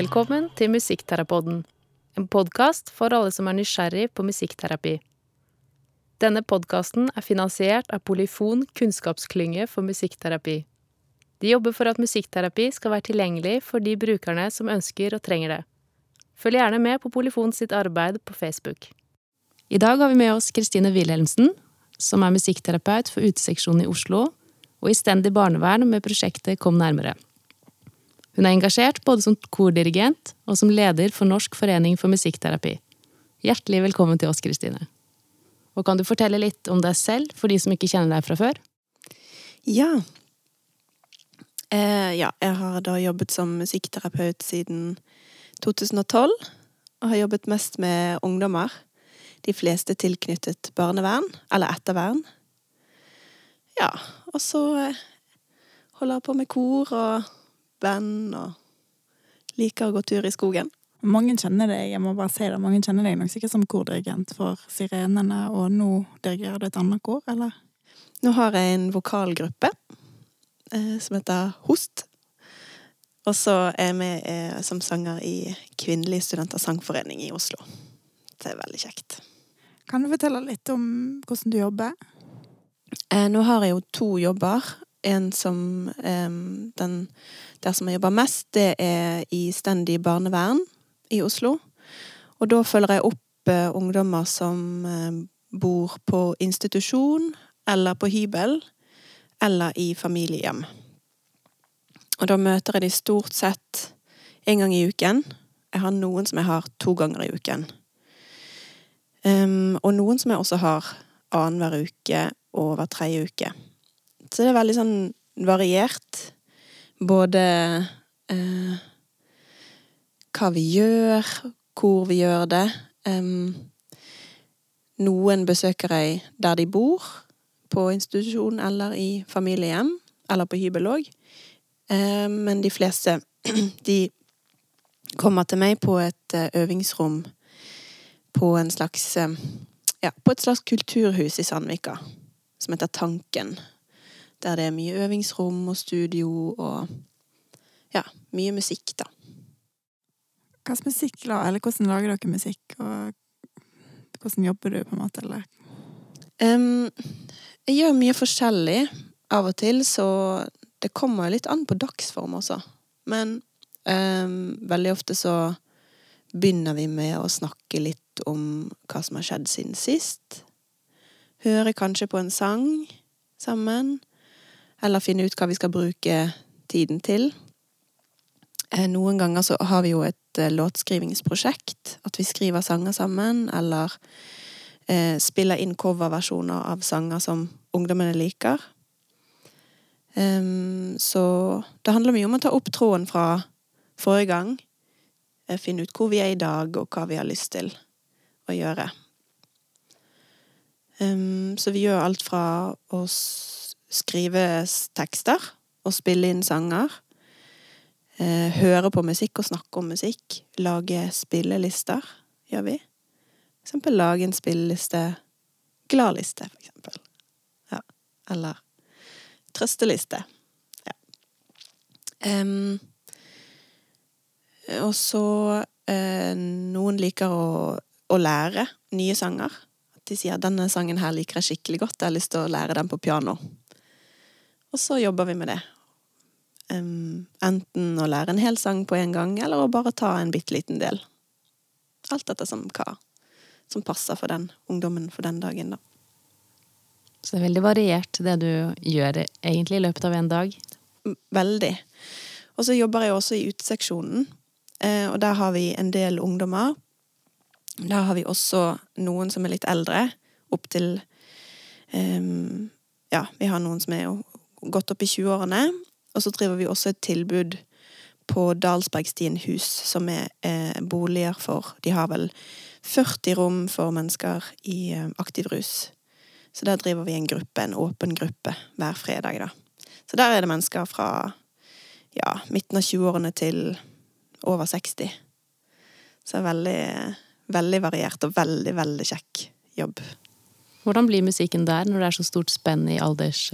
Velkommen til Musikkterapoden, en podkast for alle som er nysgjerrig på musikkterapi. Denne podkasten er finansiert av Polyfon kunnskapsklynge for musikkterapi. De jobber for at musikkterapi skal være tilgjengelig for de brukerne som ønsker og trenger det. Følg gjerne med på Polyfon sitt arbeid på Facebook. I dag har vi med oss Kristine Wilhelmsen, som er musikkterapeut for Uteseksjonen i Oslo og i stendig barnevern med prosjektet Kom nærmere. Hun er engasjert både som kordirigent og som leder for Norsk forening for musikkterapi. Hjertelig velkommen til oss, Kristine. Og kan du fortelle litt om deg selv, for de som ikke kjenner deg fra før? Ja. Eh, ja, jeg har da jobbet som musikkterapeut siden 2012. Og har jobbet mest med ungdommer. De fleste tilknyttet barnevern, eller ettervern. Ja, og så eh, holder jeg på med kor og band og liker å gå tur i skogen. Mange kjenner deg jeg må bare si det, mange kjenner deg nok sikkert som kordirigent for Sirenene, og nå dirigerer du et annet kor, eller? Nå har jeg en vokalgruppe eh, som heter Host. Og så er jeg med eh, som sanger i Kvinnelige studenters sangforening i Oslo. Det er veldig kjekt. Kan du fortelle litt om hvordan du jobber? Eh, nå har jeg jo to jobber. En som den Der som jeg jobber mest, det er i stendig barnevern i Oslo. Og da følger jeg opp uh, ungdommer som bor på institusjon eller på hybel eller i familiehjem. Og da møter jeg de stort sett en gang i uken. Jeg har noen som jeg har to ganger i uken. Um, og noen som jeg også har annenhver uke og hver tredje uke. Så det er veldig sånn variert. Både eh, hva vi gjør, hvor vi gjør det. Um, noen besøker jeg der de bor, på institusjon eller i familiehjem, eller på hybel òg. Um, men de fleste, de kommer til meg på et uh, øvingsrom på en slags Ja, på et slags kulturhus i Sandvika som heter Tanken. Der det er mye øvingsrom og studio og ja, mye musikk, da. Hva slags musikk, eller hvordan lager dere musikk, og hvordan jobber du, på en måte, eller? Um, jeg gjør mye forskjellig av og til, så det kommer litt an på dagsform også. Men um, veldig ofte så begynner vi med å snakke litt om hva som har skjedd siden sist. Høre kanskje på en sang sammen. Eller finne ut hva vi skal bruke tiden til. Eh, noen ganger så har vi jo et eh, låtskrivingsprosjekt. At vi skriver sanger sammen, eller eh, spiller inn coverversjoner av sanger som ungdommene liker. Um, så det handler mye om å ta opp tråden fra forrige gang. Finne ut hvor vi er i dag, og hva vi har lyst til å gjøre. Um, så vi gjør alt fra å skrive tekster og spille inn sanger. Uh, høre på musikk og snakke om musikk. Lage spillelister, gjør vi. For eksempel lage en spilleliste Gladliste, for eksempel. Ja. Eller trøsteliste. Ja. Um, og så uh, Noen liker å, å lære nye sanger de sier 'denne sangen her liker jeg skikkelig godt, jeg har lyst til å lære den på piano'. Og så jobber vi med det. Um, enten å lære en hel sang på en gang, eller å bare ta en bitte liten del. Alt etter som hva som passer for den ungdommen for den dagen, da. Så det er veldig variert, det du gjør egentlig i løpet av en dag? Veldig. Og så jobber jeg også i uteseksjonen, eh, og der har vi en del ungdommer Der har vi også noen som er litt eldre, opptil um, Ja, vi har noen som er godt opp i 20-årene. Og så driver vi også et tilbud på Dalsbergstien hus, som er eh, boliger for De har vel 40 rom for mennesker i eh, aktiv rus. Så der driver vi en gruppe, en åpen gruppe, hver fredag, da. Så der er det mennesker fra ja, midten av 20-årene til over 60. Så det er veldig veldig variert og veldig, veldig kjekk jobb. Hvordan blir musikken der, når det er så stort spenn i alders...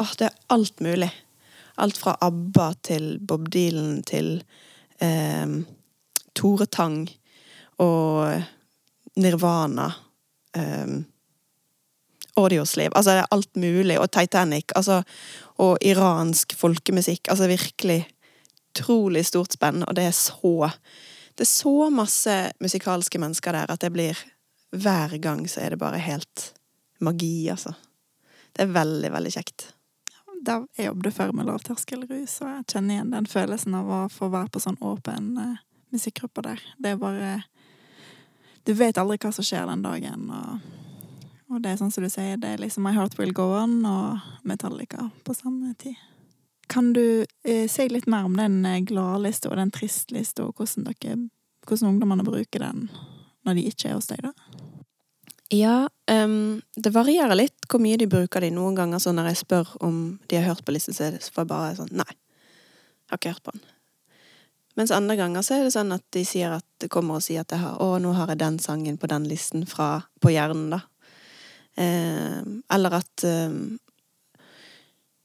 Åh, det er alt mulig. Alt fra ABBA til Bob Dylan til eh, Tore Tang og Nirvana. Eh, Audiosliv. Altså, det er alt mulig. Og Titanic. Altså, og iransk folkemusikk. Altså virkelig utrolig stort spenn, og det er så Det er så masse musikalske mennesker der at det blir Hver gang så er det bare helt magi, altså. Det er veldig, veldig kjekt. Da jeg jobbet før med lavterskelrus, og jeg kjenner igjen den følelsen av å få være på sånn åpen uh, musikkgruppe der. Det er bare Du vet aldri hva som skjer den dagen, og, og det er sånn som du sier, det er liksom My Heart Will Go On og Metallica på samme tid. Kan du uh, si litt mer om den eh, gladlista og den tristlista, og hvordan, dere, hvordan ungdommene bruker den når de ikke er hos deg, da? Ja, um, det varierer litt hvor mye de bruker de. Noen ganger så når jeg spør om de har hørt på listen, så får jeg bare sånn Nei, jeg har ikke hørt på den. Mens andre ganger så er det sånn at de sier at det kommer og sier at jeg har, å, nå har jeg den sangen på den listen fra, på hjernen, da. Um, eller at um,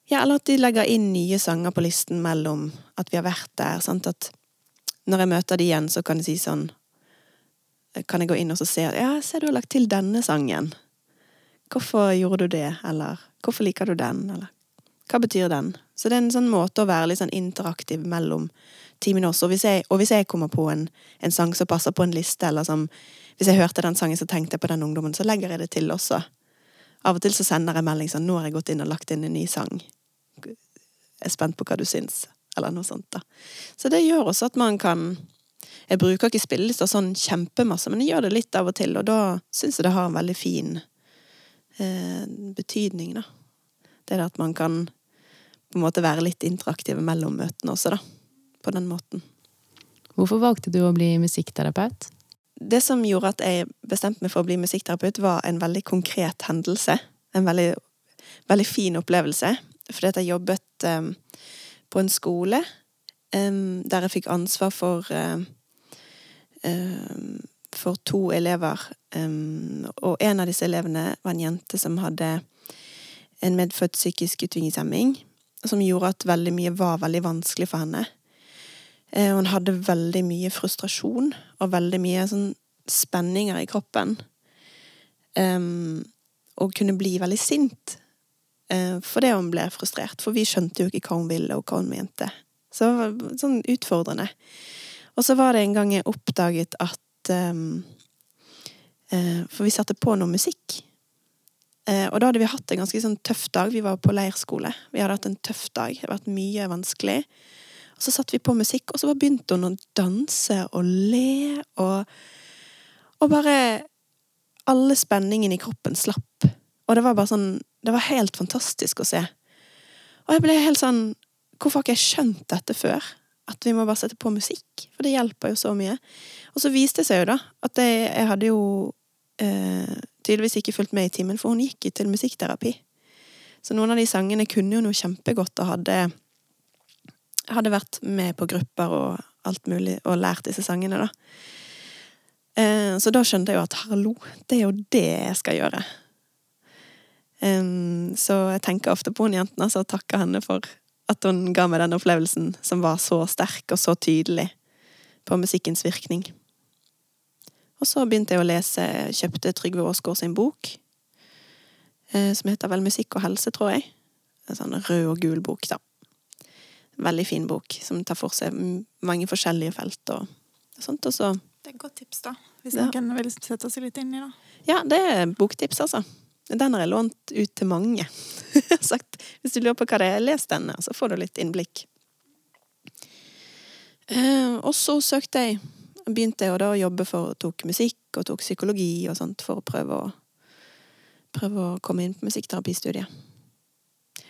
ja, eller at de legger inn nye sanger på listen mellom at vi har vært der. Sant? At når jeg møter de igjen, så kan de si sånn Kan jeg gå inn og se Ja, se du har lagt til denne sangen. Hvorfor gjorde du det? Eller hvorfor liker du den? Eller hva betyr den? Så det er en sånn måte å være litt sånn interaktiv mellom timene også. Og hvis jeg, og hvis jeg kommer på en, en, sang som passer på en liste, eller som Hvis jeg hørte den sangen, så tenkte jeg på den ungdommen, så legger jeg det til også. Av og til så sender jeg melding sånn 'Nå har jeg gått inn og lagt inn en ny sang' Jeg er spent på hva du syns, eller noe sånt, da. Så det gjør også at man kan Jeg bruker ikke spillelister sånn kjempemasse, men jeg gjør det litt av og til, og da syns jeg det har en veldig fin eh, betydning, da. Det at man kan på en måte være litt interaktive mellom møtene også, da. På den måten. Hvorfor valgte du å bli musikkterapeut? Det som gjorde at jeg bestemte meg for å bli musikkterapeut, var en veldig konkret hendelse. En veldig, veldig fin opplevelse fordi at jeg jobbet um, på en skole um, der jeg fikk ansvar for um, for to elever. og en av disse elevene var en jente som hadde en medfødt psykisk utviklingshemming, som gjorde at veldig mye var veldig vanskelig for henne. Uh, hun hadde veldig mye frustrasjon og veldig mye sånn spenninger i kroppen. og kunne bli veldig sint uh, fordi hun ble frustrert, for vi skjønte jo ikke hva hun ville, og hva hun mente. Så det var sånn utfordrende. Og så var det en gang jeg oppdaget at um, uh, For vi satte på noe musikk. Uh, og da hadde vi hatt en ganske sånn tøff dag. Vi var på leirskole. Vi hadde hatt en tøff dag. Det hadde vært mye vanskelig. Og så satte vi på musikk, og så begynte hun å danse og le og Og bare Alle spenningene i kroppen slapp. Og det var bare sånn Det var helt fantastisk å se. Og jeg ble helt sånn Hvorfor har ikke jeg skjønt dette før? At vi må bare sette på musikk. For det hjelper jo så mye. Og så viste det seg jo, da, at jeg, jeg hadde jo eh, tydeligvis ikke fulgt med i timen, for hun gikk jo til musikkterapi. Så noen av de sangene kunne jo noe kjempegodt og hadde hadde vært med på grupper og alt mulig, og lært disse sangene, da. Eh, så da skjønte jeg jo at hallo, det er jo det jeg skal gjøre. Um, så jeg tenker ofte på hun jenten altså, og takker henne for at hun ga meg den opplevelsen som var så sterk og så tydelig på musikkens virkning. Og så begynte jeg å lese, kjøpte Trygve Aasgaard sin bok, eh, som heter vel Musikk og helse, tror jeg. En sånn rød og gul bok, da. Veldig fin bok, som tar for seg mange forskjellige felt og, sånt, og så Det er et godt tips, da. Hvis ja. noen vil sette seg litt inn i det. Ja, det er boktips, altså. Den har jeg lånt ut til mange. sagt, hvis du lurer på hva det er, les denne, så får du litt innblikk. Eh, og så søkte jeg Begynte jeg å jobbe for tok musikk og tok psykologi og sånt for å prøve å, prøve å komme inn på musikkterapistudiet.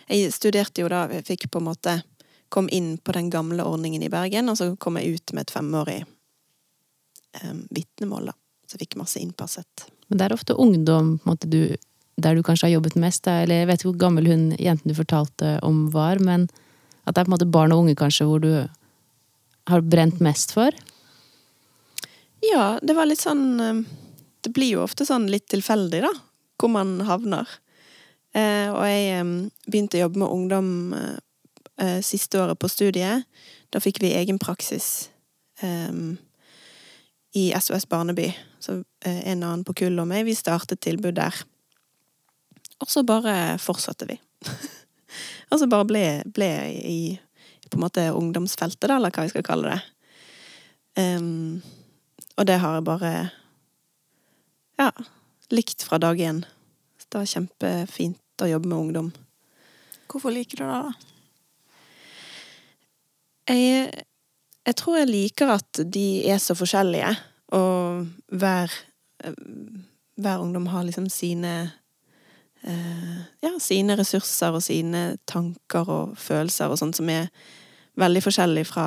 Jeg studerte jo da, jeg fikk på en måte kom inn på den gamle ordningen i Bergen, og så kom jeg ut med et femårig eh, vitnemål, da. Så jeg fikk masse innpasset. Men det er ofte ungdom måte, du der du kanskje har jobbet mest, eller jeg vet ikke hvor gammel hun jenten du fortalte om var, men at det er på en måte barn og unge kanskje hvor du har brent mest for? Ja, det var litt sånn eh, Det blir jo ofte sånn litt tilfeldig, da, hvor man havner. Eh, og jeg eh, begynte å jobbe med ungdom siste året på studiet. Da fikk vi egen praksis i SOS Barneby. Så en annen på kullet og meg, vi startet tilbud der. Og så bare fortsatte vi. og så bare ble, ble i på en måte ungdomsfeltet, da, eller hva vi skal kalle det. Um, og det har jeg bare ja, likt fra dag én. Det var kjempefint å jobbe med ungdom. Hvorfor liker du det, da? Jeg, jeg tror jeg liker at de er så forskjellige, og hver, hver ungdom har liksom sine Ja, sine ressurser og sine tanker og følelser og sånt som er veldig forskjellig fra,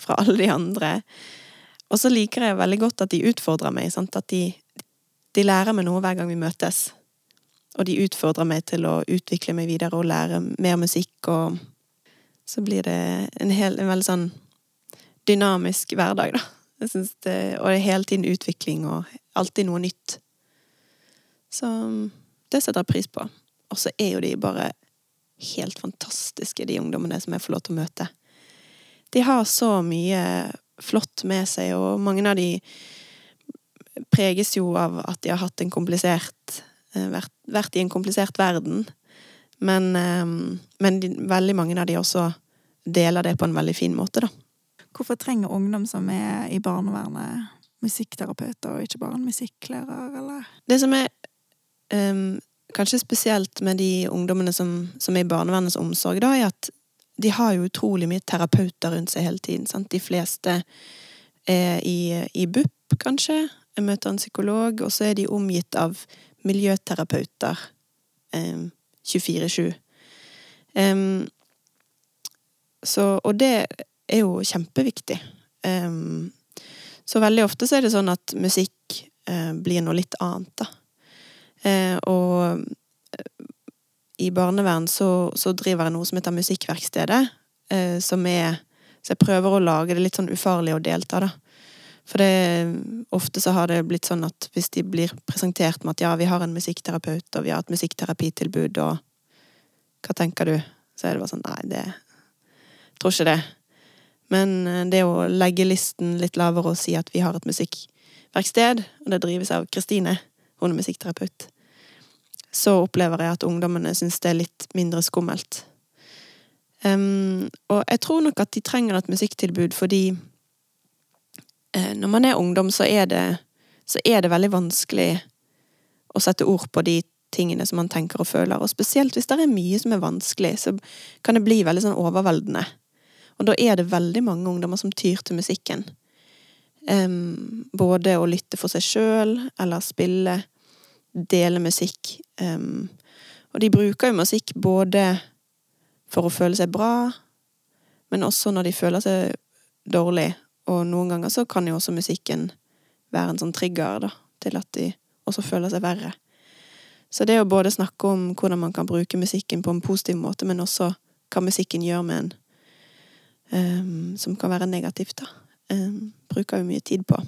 fra alle de andre. Og så liker jeg veldig godt at de utfordrer meg. Sant? At de, de lærer meg noe hver gang vi møtes. Og de utfordrer meg til å utvikle meg videre og lære mer musikk og så blir det en, hel, en veldig sånn dynamisk hverdag, da. Det, og det er hele tiden utvikling og alltid noe nytt. Så det setter jeg pris på. Og så er jo de bare helt fantastiske, de ungdommene som jeg får lov til å møte. De har så mye flott med seg, og mange av de preges jo av at de har hatt en komplisert eh, vært, vært i en komplisert verden. Men, ehm, men de, veldig mange av de også deler det på en veldig fin måte, da. Hvorfor trenger ungdom som er i barnevernet, musikkterapeuter og ikke bare en musikklærer, eller? Det som er um, kanskje spesielt med de ungdommene som, som, er i barnevernets omsorg, da, er at de har jo utrolig mye terapeuter rundt seg hele tiden. Sant? De fleste er i, i BUP, kanskje. Jeg møter en psykolog, og så er de omgitt av miljøterapeuter. Um, 24-7. Um, og det er jo kjempeviktig. Um, så veldig ofte så er det sånn at musikk uh, blir noe litt annet, da. Uh, og uh, i barnevern så, så, driver jeg noe som heter Musikkverkstedet, som er Så jeg prøver å lage det litt sånn ufarlig å delta, da. For det, ofte så har det blitt sånn at hvis de blir presentert med at ja, vi har en musikkterapeut, og vi har et musikkterapitilbud, og hva tenker du? Så er det bare sånn nei, det jeg tror ikke det. Men eh, det å legge listen litt lavere og si at vi har et musikkverksted, og det drives av Kristine, hun er musikkterapeut, så opplever jeg at ungdommene syns det er litt mindre skummelt. Um, og jeg tror nok at de trenger et musikktilbud fordi uh, når man er ungdom, så er, det, så er det veldig vanskelig å sette ord på de tingene som man tenker og føler. Og spesielt hvis det er mye som er vanskelig, så kan det bli veldig sånn overveldende. Og da er det veldig mange ungdommer som tyr til musikken. Um, både å lytte for seg sjøl, eller spille, dele musikk. Um, og de bruker jo musikk både for å føle seg bra, men også når de føler seg dårlig, og noen ganger så kan jo også musikken være en sånn trigger da, til at de også føler seg verre. Så det å både snakke om hvordan man kan bruke musikken på en positiv måte, men også hva musikken gjør med en um, som kan være negativt, da, um, bruker jo mye tid på.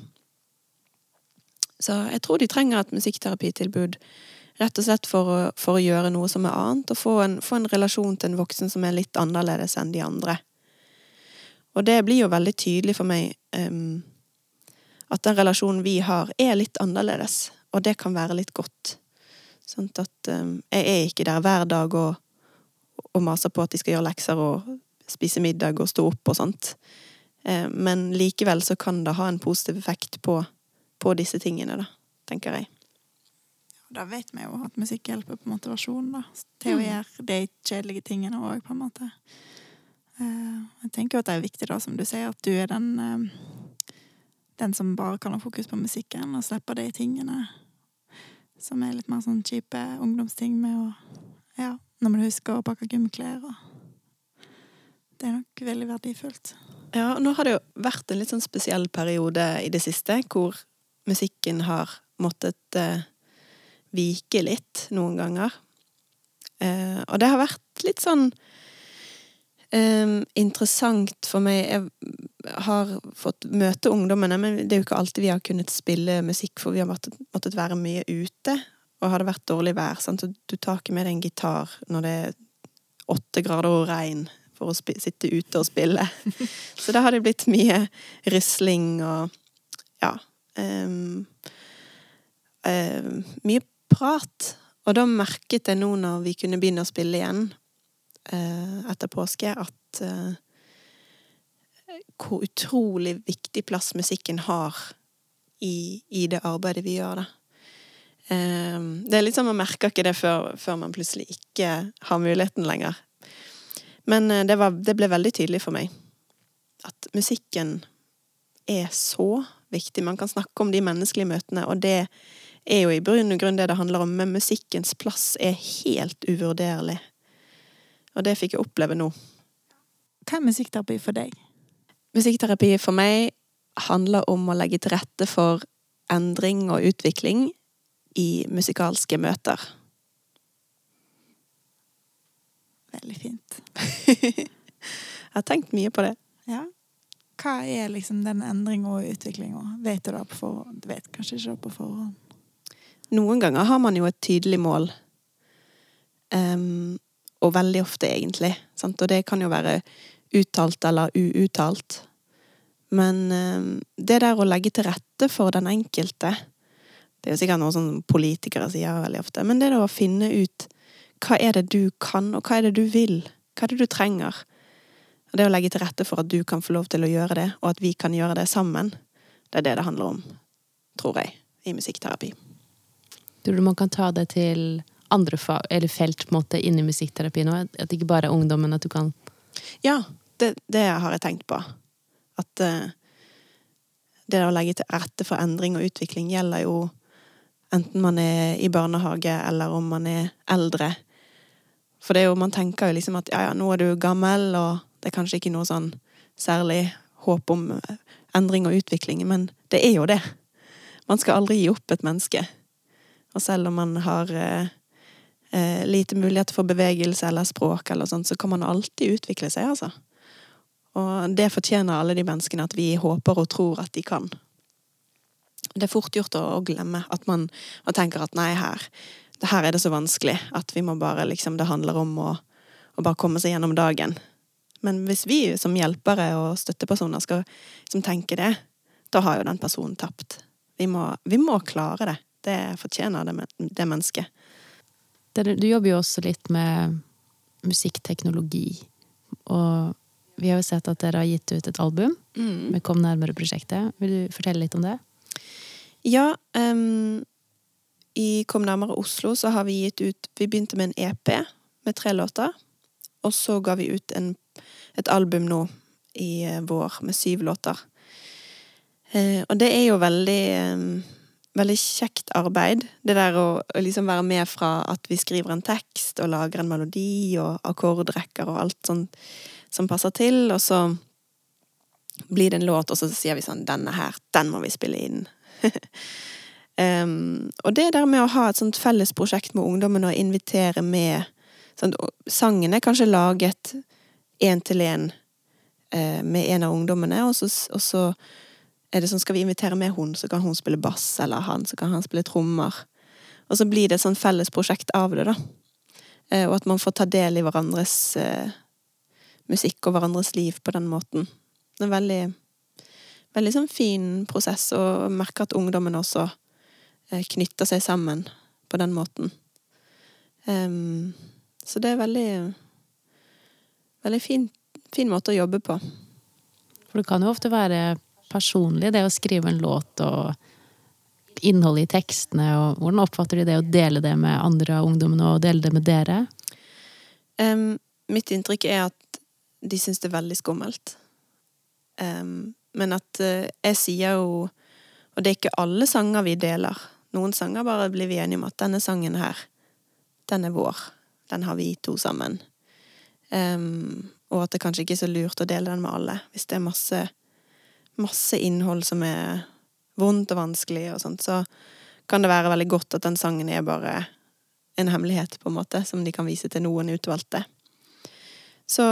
Så jeg tror de trenger et musikkterapitilbud. rett og slett for å, for å gjøre noe som er annet, og få en, få en relasjon til en voksen som er litt annerledes enn de andre. Og det blir jo veldig tydelig for meg um, at den relasjonen vi har, er litt annerledes, og det kan være litt godt. Sånn at um, jeg er ikke der hver dag og, og, maser på at de skal gjøre lekser og spise middag og stå opp og sånt. Um, men likevel så kan det ha en positiv effekt på, på disse tingene, da, tenker jeg. Da vet vi jo at musikk hjelper på motivasjonen, da. Til å gjøre de kjedelige tingene òg, på en måte. Eh, jeg tenker jo at det er viktig, da, som du sier, at du er den, eh, den som bare kan ha fokus på musikken, og slipper de tingene som er litt mer sånn kjipe ungdomsting med å Ja, når man husker å pakke gymklær og Det er nok veldig verdifullt. Ja, nå har det jo vært en litt sånn spesiell periode i det siste, hvor musikken har måttet eh, vike litt noen ganger. Eh, og det har vært litt sånn eh, interessant for meg Jeg har fått møte ungdommene, men det er jo ikke alltid vi har kunnet spille musikk, for vi har måttet, måttet være mye ute. Og har det vært dårlig vær, sant? så du tar ikke med deg en gitar når det er åtte grader og regn, for å sitte ute og spille. Så da har det blitt mye rysling og ja ehm, um, Mye prat. Og da merket jeg nå når vi kunne begynne å spille igjen uh, etter påske, at uh, hvor utrolig viktig plass musikken har i, i det arbeidet vi gjør, da. Um, det er litt sånn man merker ikke det før, før man plutselig ikke har muligheten lenger. Men eh, det, var, det ble veldig tydelig for meg at musikken er så viktig. Man kan snakke om de menneskelige møtene, og det er jo i bunn og grunn det det handler om, men musikkens plass er helt uvurderlig. Og det fikk jeg oppleve nå. Hva er musikkterapi for deg? Musikkterapi for meg handler om å legge til rette for endring og utvikling i musikalske møter. Veldig fint. Jeg har tenkt mye på det. Ja. Hva er liksom den endringa og utviklinga? Vet du det på forhånd? Du vet kanskje ikke det på forhånd. Noen ganger har man jo et tydelig mål. Um, og veldig ofte, egentlig. Sant? Og det kan jo være uttalt eller uuttalt. Men um, det der å legge til rette for den enkelte Det er jo sikkert noe som politikere sier veldig ofte, men det er det å finne ut hva er det du kan, og hva er det du vil? Hva er det du trenger? Det å legge til rette for at du kan få lov til å gjøre det, og at vi kan gjøre det sammen, det er det det handler om, tror jeg, i musikkterapi. Tror du man kan ta det til andre fag, eller felt måte inni musikkterapi nå? At det ikke bare er ungdommen, at du kan Ja, det, det har jeg tenkt på. At uh, det å legge til rette for endring og utvikling gjelder jo enten man er i barnehage eller om man er eldre. For det er jo, man tenker jo liksom at ja, ja, nå er du gammel, og det er kanskje ikke noe sånn særlig håp om eh, endring og utvikling, men det er jo det. Man skal aldri gi opp et menneske. Og selv om man har eh, eh, lite mulighet for bevegelse eller språk eller sånt, så kan man alltid utvikle seg, altså. Og det fortjener alle de menneskene at vi håper og tror at de kan. Det er fort gjort å, glemme at man, man tenker at nei, her, her er det så vanskelig at vi må bare liksom Det handler om å, å bare komme seg gjennom dagen. Men hvis vi som hjelpere og støttepersoner skal liksom tenke det, da har jo den personen tapt. Vi må, vi må klare det. Det fortjener det, det mennesket. Du jobber jo også litt med musikkteknologi. Og vi har jo sett at dere har gitt ut et album med Kom nærmere-prosjektet. Vil du fortelle litt om det? Ja, Um, i Kom nærmere Oslo så har vi gitt ut Vi begynte med en EP med tre låter. Og så ga vi ut en, et album nå i eh, vår med syv låter. Eh, og det er jo veldig ehm, Veldig kjekt arbeid. Det der å, å liksom være med fra at vi skriver en tekst og lager en melodi og akkordrekker og alt sånt som passer til, og så blir det en låt, og så sier vi sånn 'Denne her, den må vi spille inn'. um, og det der med å ha et sånt felles prosjekt med ungdommen og invitere med sånn, Sangen er kanskje laget én til én eh, med en av ungdommene, og så, og så er det sånn skal vi invitere med hun, så kan hun spille bass, eller han, så kan han spille trommer. Og så blir det et sånn felles prosjekt av det, da. Eh, og at man får ta del i hverandres eh, musikk og hverandres liv på den måten. Det er en veldig veldig sånn fin prosess, og merker at ungdommen også eh, knytter seg sammen på den måten. Um, så det er veldig veldig fin, fin måte å jobbe på. For det kan jo ofte være personlig, det å skrive en låt og innholdet i tekstene. og Hvordan oppfatter de det å dele det med andre av ungdommene og dele det med dere? Um, mitt inntrykk er at de syns det er veldig skummelt. Um, men at uh, jeg sier jo Og det er ikke alle sanger vi deler. Noen sanger bare blir vi enige om at denne sangen her, den er vår. Den har vi to sammen. Em, og at det kanskje ikke er så lurt å dele den med alle. Hvis det er masse, masse innhold som er vondt og vanskelig og sånt, så kan det være veldig godt at den sangen er bare en hemmelighet, på en måte, som de kan vise til noen utvalgte. Så,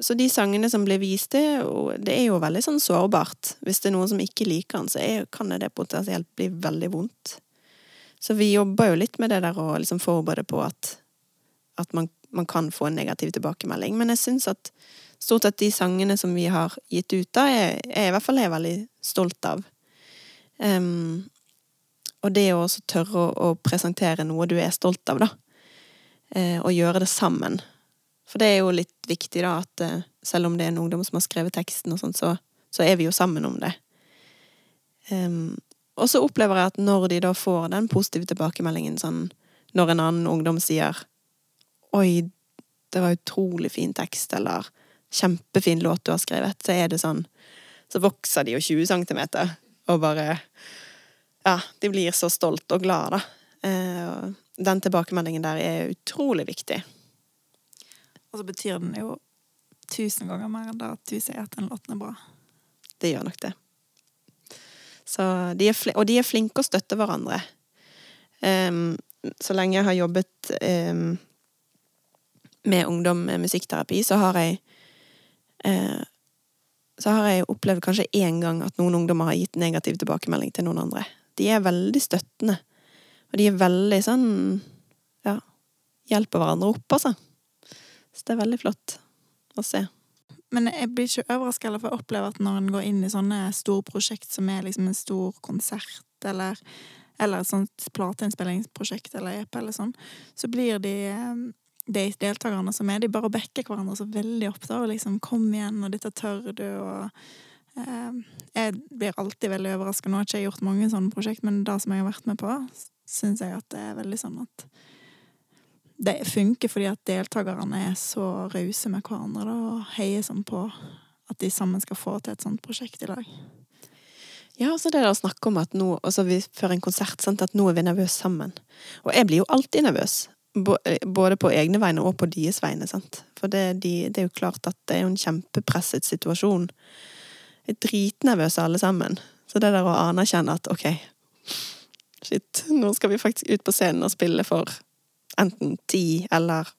så de sangene som blir vist, jo- det er jo veldig sånn sårbart. Hvis det er noen som ikke liker den, så er, kan det potensielt bli veldig vondt. Så vi jobber jo litt med det der å liksom forberede på at, at man, man kan få en negativ tilbakemelding. Men jeg syns at stort sett de sangene som vi har gitt ut, da, er, er i hvert fall jeg veldig stolt av. Um, og det å også tørre å, å, presentere noe du er stolt av, da. Uh, og gjøre det sammen. For det er jo litt viktig, da, at uh, selv om det er en ungdom som har skrevet teksten og sånt, så, så, er vi jo sammen om det. Um, og så opplever jeg at når de da får den positive tilbakemeldingen, sånn når en annen ungdom sier 'oi, det var utrolig fin tekst', eller 'kjempefin låt du har skrevet', så er det sånn Så vokser de jo 20 centimeter, og bare Ja, de blir så stolt og glad, da. Eh, den tilbakemeldingen der er utrolig viktig. Og så betyr den jo tusen ganger mer enn det at du sier at den låten er bra. Det gjør nok det. De og de er flinke å støtte hverandre. Um, så lenge jeg har jobbet um, med ungdom med musikkterapi, så har jeg eh, så har jeg opplevd kanskje én gang at noen ungdommer har gitt negativ tilbakemelding til noen andre. De er veldig støttende. Og de er veldig sånn ja, hjelper hverandre opp, altså. Så det er veldig flott å se. Men jeg blir ikke overraska for å oppleve at når en går inn i sånne store prosjekt som er liksom en stor konsert, eller, eller et sånt plateinnspillingsprosjekt eller EP eller sånn, så blir de de deltakerne som er, de bare backer hverandre så veldig opp, da, og liksom 'kom igjen', og 'dette tør du', og eh, Jeg blir alltid veldig overraska. Nå har ikke jeg gjort mange sånne prosjekt, men det som jeg har vært med på, syns jeg at det er veldig sånn at det funker fordi at deltakerne er så rause med hverandre da, og heier sånn på at de sammen skal få til et sånt prosjekt i lag. Ja, altså det å snakke om at nå, altså før en konsert, sant, at nå er vi nervøse sammen. Og jeg blir jo alltid nervøs. Både på egne vegne og på deres vegne. Sant? For det, de, det, er jo klart at det er en kjempepresset situasjon. Jeg er dritnervøse alle sammen. Så det der å anerkjenne at ok, shit, nå skal vi faktisk ut på scenen og spille for enten ti eller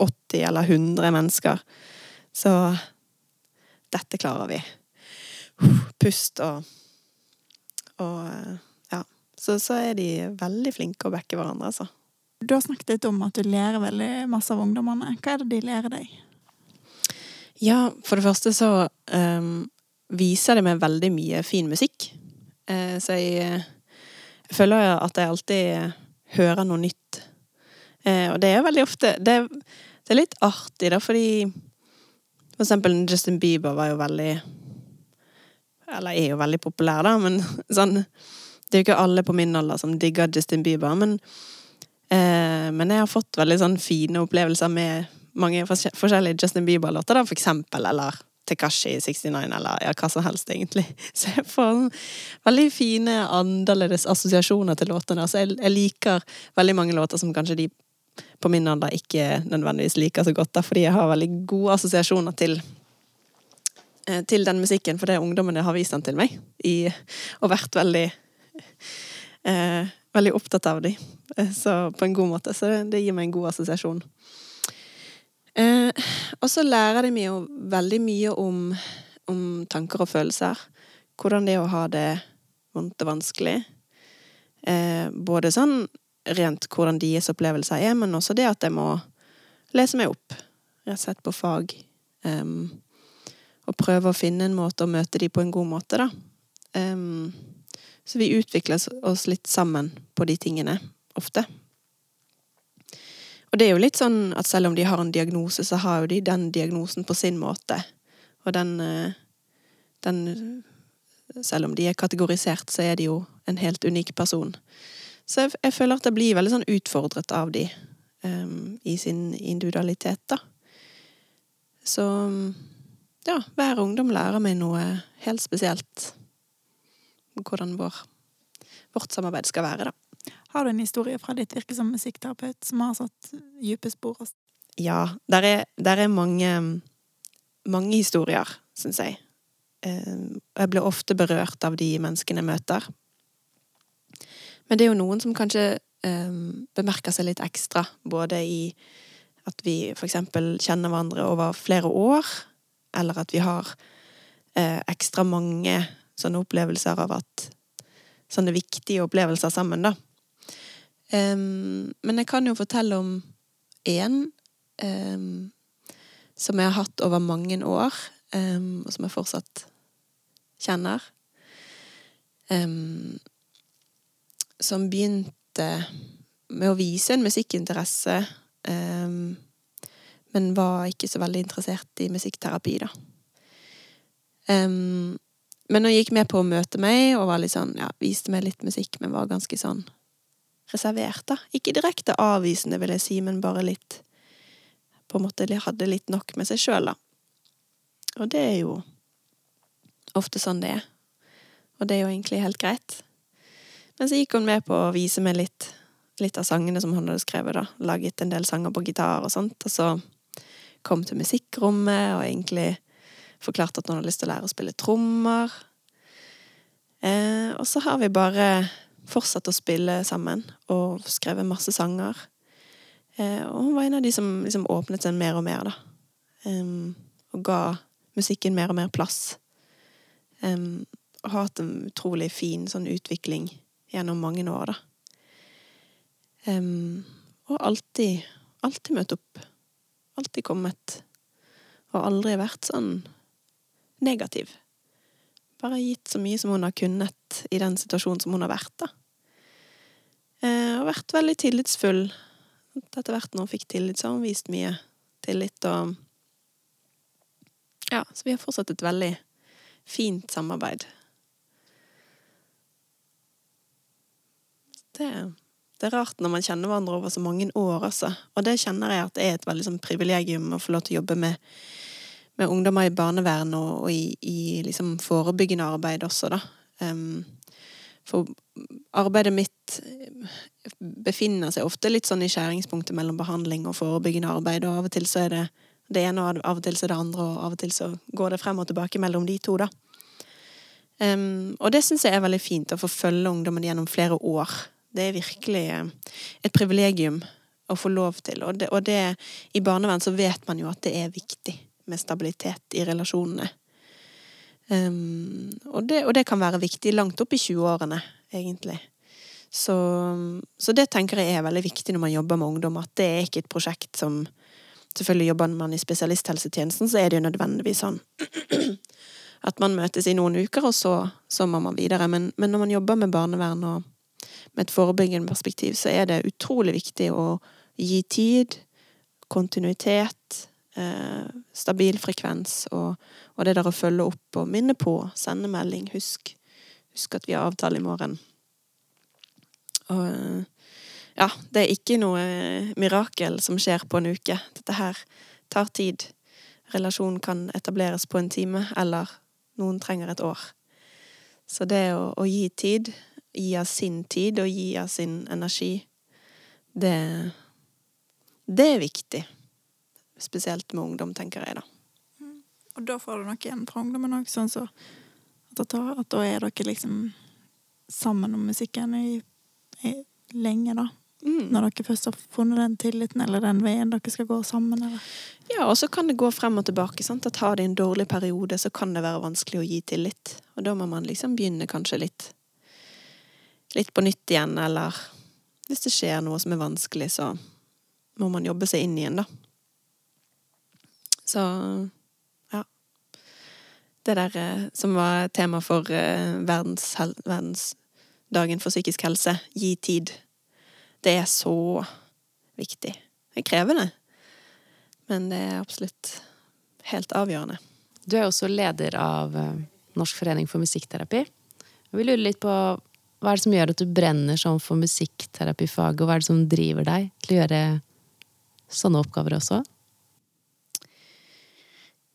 80 eller 100 mennesker. Så dette klarer vi. Pust og Og ja. Så, så er de veldig flinke å backe hverandre, altså. Du har snakket litt om at du lærer veldig masse av ungdommene. Hva er det de lærer deg? Ja, for det første så um, viser det meg veldig mye fin musikk. Uh, så jeg, jeg, føler at jeg alltid hører noe nytt. Uh, og det er veldig ofte det, det, er litt artig, da, fordi for eksempel Justin Bieber var jo veldig Eller er jo veldig populær, da, men sånn Det er jo ikke alle på min alder som digger Justin Bieber, men men jeg har fått veldig sånn fine opplevelser med mange forskjellige Justin Bieber-låter, for eksempel, eller Tekashi 69, eller ja, hva som helst, egentlig. Så jeg får veldig fine, annerledes assosiasjoner til låtene. Altså, jeg, jeg, liker veldig mange låter som kanskje de på min alder ikke nødvendigvis liker så godt, da, fordi jeg har veldig gode assosiasjoner til eh, til den musikken, for det ungdommene har vist den til meg, i, og vært veldig eh, veldig opptatt av dem, eh, på en god måte. Så det gir meg en god assosiasjon. Eh, og så lærer de meg jo veldig mye om, om, tanker og følelser. Hvordan det er å ha det vondt og vanskelig. Eh, både sånn rent hvordan deres opplevelser er, men også det at jeg må lese meg opp, rett og slett på fag. Um, og prøve å finne en måte å møte dem på en god måte, da. Um, så vi utvikler oss litt sammen på de tingene, ofte. Og det er jo litt sånn at selv om de har en diagnose, så har jo de den diagnosen på sin måte. Og den, eh, den Selv om de er kategorisert, så er de jo en helt unik person. Så jeg, jeg føler at jeg blir veldig sånn utfordret av de um, i sin individualitet, da. Så ja, hver ungdom lærer meg noe helt spesielt hvordan vår, vårt samarbeid skal være, da. Har du en historie fra ditt virke som musikkterapeut som har satt dype spor? Ja, der er, der er mange, mange historier, syns jeg. Eh, jeg blir ofte berørt av de menneskene jeg møter. Men det er jo noen som kanskje um, bemerker seg litt ekstra, både i at vi eksempel kjenner hverandre over flere år, eller at vi har eh, ekstra mange sånne opplevelser av at Sånne viktige opplevelser sammen, da. Um, men jeg kan jo fortelle om én um, som jeg har hatt over mange år, um, og som jeg fortsatt kjenner. Um, som begynte med å vise en musikkinteresse, men var ikke så veldig interessert i musikkterapi, da. Men hun gikk med på å møte meg, og var litt sånn, ja, viste meg litt musikk, men var ganske sånn reservert, da. Ikke direkte avvisende, vil jeg si, men bare litt På en måte hadde litt nok med seg sjøl, da. Og det er jo ofte sånn det er. Og det er jo egentlig helt greit. Men så gikk hun med på å vise meg litt, litt av sangene som hun hadde skrevet, da. Laget en del sanger på gitar og sånt. Og så kom til musikkrommet og egentlig forklarte at hun hadde lyst til å lære å spille trommer. Eh, og så har vi bare fortsatt å spille sammen og skrevet masse sanger. Eh, og hun var en av de som liksom åpnet seg mer og mer, da. Um, og ga musikken mer og mer plass. Um, og har hatt en utrolig fin sånn utvikling gjennom mange år, da. Um, og alltid, alltid møtt opp. Alltid kommet. Og aldri vært sånn negativ. Bare gitt så mye som hun har kunnet i den situasjonen som hun har vært, da. Eh, og vært veldig tillitsfull. Etter hvert når hun fikk tillit, så har hun vist mye tillit og Ja, så vi har fortsatt et veldig fint samarbeid. Det, det, er rart når man kjenner hverandre over så mange år, altså. Og det kjenner jeg at det er et veldig sånn privilegium å få lov til å jobbe med, med ungdommer i barnevern og, og i, i liksom forebyggende arbeid også, da. Um, for arbeidet mitt befinner seg ofte litt sånn i skjæringspunktet mellom behandling og forebyggende arbeid, og av og til så er det det ene, og av og til så er det andre, og av og til så går det frem og tilbake mellom de to, da. Um, og det syns jeg er veldig fint, å få følge ungdommen gjennom flere år. Det er virkelig eh, et privilegium å få lov til, og det, og det i barnevern så vet man jo at det er viktig med stabilitet i relasjonene. Um, og, det, og, det, kan være viktig langt opp i 20-årene, egentlig. Så, så, det tenker jeg er veldig viktig når man jobber med ungdom, at det er ikke et prosjekt som Selvfølgelig jobber man i spesialisthelsetjenesten, så er det jo nødvendigvis sånn at man møtes i noen uker, og så, så må man videre. Men, men, når man jobber med barnevern og med et forebyggende perspektiv, så er det utrolig viktig å gi tid, kontinuitet, eh, stabil frekvens og, og, det der å følge opp og minne på, sende melding, husk, husk at vi har avtale i morgen. Og ja, det er ikke noe mirakel som skjer på en uke. Dette her tar tid. Relasjonen kan etableres på en time, eller noen trenger et år. Så det å, å gi tid, gi av sin tid og gi av sin energi, det, det er viktig spesielt med ungdom, tenker jeg, da. Mm. Og da får du noe igjen fra ungdommen òg, sånn så at, at, da er dere liksom sammen om musikken i, i lenge, da. Mm. Når dere først har funnet den tilliten, eller den veien dere skal gå sammen, eller? Ja, og så kan det gå frem og tilbake. sant? At har de en dårlig periode, så kan det være vanskelig å gi tillit. Og da må man liksom begynne kanskje litt litt på nytt igjen, eller hvis det skjer noe som er vanskelig, så må man jobbe seg inn igjen, da. Så ja. Det der eh, som var tema for eh, verdens, verdensdagen for psykisk helse, gi tid, det er så viktig. Det er krevende, men det er absolutt helt avgjørende. Du er også leder av eh, Norsk forening for musikkterapi. Vi lurer litt på hva er det som gjør at du brenner sånn for musikkterapifaget, og hva er det som driver deg til å gjøre sånne oppgaver også?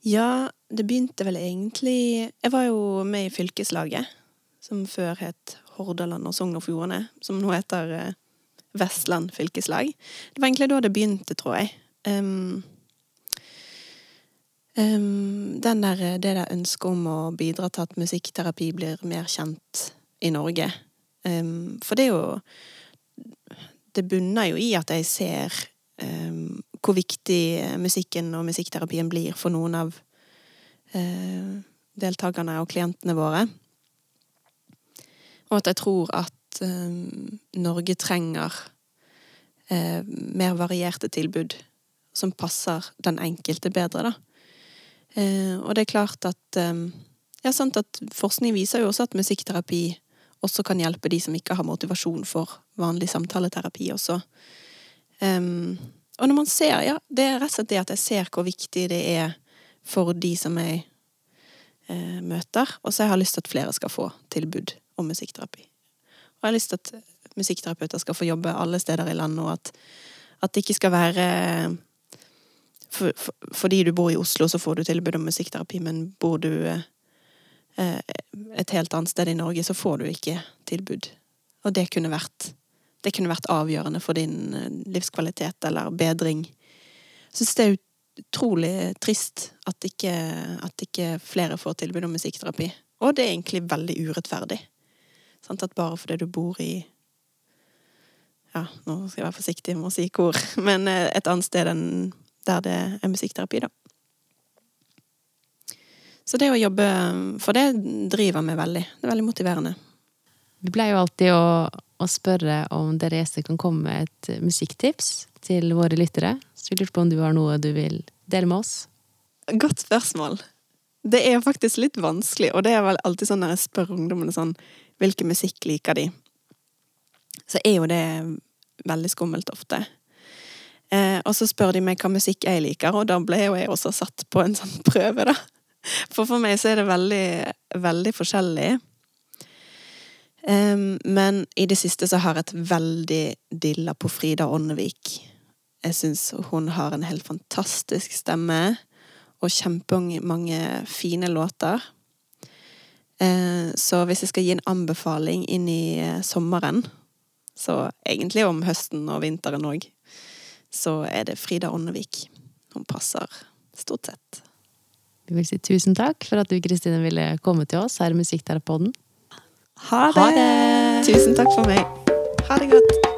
Ja, det begynte vel egentlig Jeg var jo med i fylkeslaget, som før het Hordaland og Sogn og Fjordane, som nå heter eh, Vestland fylkeslag. Det var egentlig da det begynte, tror jeg. Um, um, der, det der ønsket om å bidra til at musikkterapi blir mer kjent i Norge. Um, for det er jo Det bunner jo i at jeg ser hvor viktig musikken og musikkterapien blir for noen av eh, deltakerne og klientene våre. Og at jeg tror at eh, Norge trenger eh, mer varierte tilbud. som passer den enkelte bedre, da. Eh, og det er klart at eh, Ja, sant at forskning viser jo også at musikkterapi også kan hjelpe de som ikke har motivasjon for vanlig samtaleterapi også. Um, og når man ser, ja, det er rett og slett det at jeg ser hvor viktig det er for de som jeg eh, møter, og så jeg har lyst til at flere skal få tilbud om musikkterapi. Og jeg har lyst til at musikkterapeuter skal få jobbe alle steder i landet, og at, at det ikke skal være for, for, fordi du bor i Oslo, så får du tilbud om musikkterapi, men bor du eh, et helt annet sted i Norge, så får du ikke tilbud. Og det kunne vært, det kunne vært avgjørende for din eh, livskvalitet eller bedring. Jeg syns det er utrolig trist at ikke, at ikke flere får tilbud om musikkterapi. Og det er egentlig veldig urettferdig. Sant? At bare fordi du bor i Ja, nå skal jeg være forsiktig med å si hvor, men eh, et annet sted enn der det er musikkterapi, da. Så det å jobbe For det driver meg veldig. Det er veldig motiverende. Vi pleier jo alltid å, å spørre om Therese kan komme med et musikktips til våre lyttere. Så vi lurte på om du har noe du vil dele med oss? Godt spørsmål. Det er faktisk litt vanskelig, og det er vel alltid sånn når jeg spør ungdommene sånn Hvilken musikk liker de? Så er jo det veldig skummelt ofte. Eh, og så spør de meg hva musikk jeg liker, og da ble jo jeg også satt på en sånn prøve, da. For for meg så er det veldig, veldig forskjellig. Um, men i det siste så har jeg et veldig dilla på Frida Åndevik. Jeg syns hun har en helt fantastisk stemme, og kjempemange fine låter. Uh, så hvis jeg skal gi en anbefaling inn i uh, sommeren, så egentlig om høsten og vinteren òg, så er det Frida Åndevik. Hun passer stort sett. Vi vil si tusen takk for at du Kristine, ville komme til oss her i Musikkterapoden. Ha det! ha det! Tusen takk for meg. Ha det godt.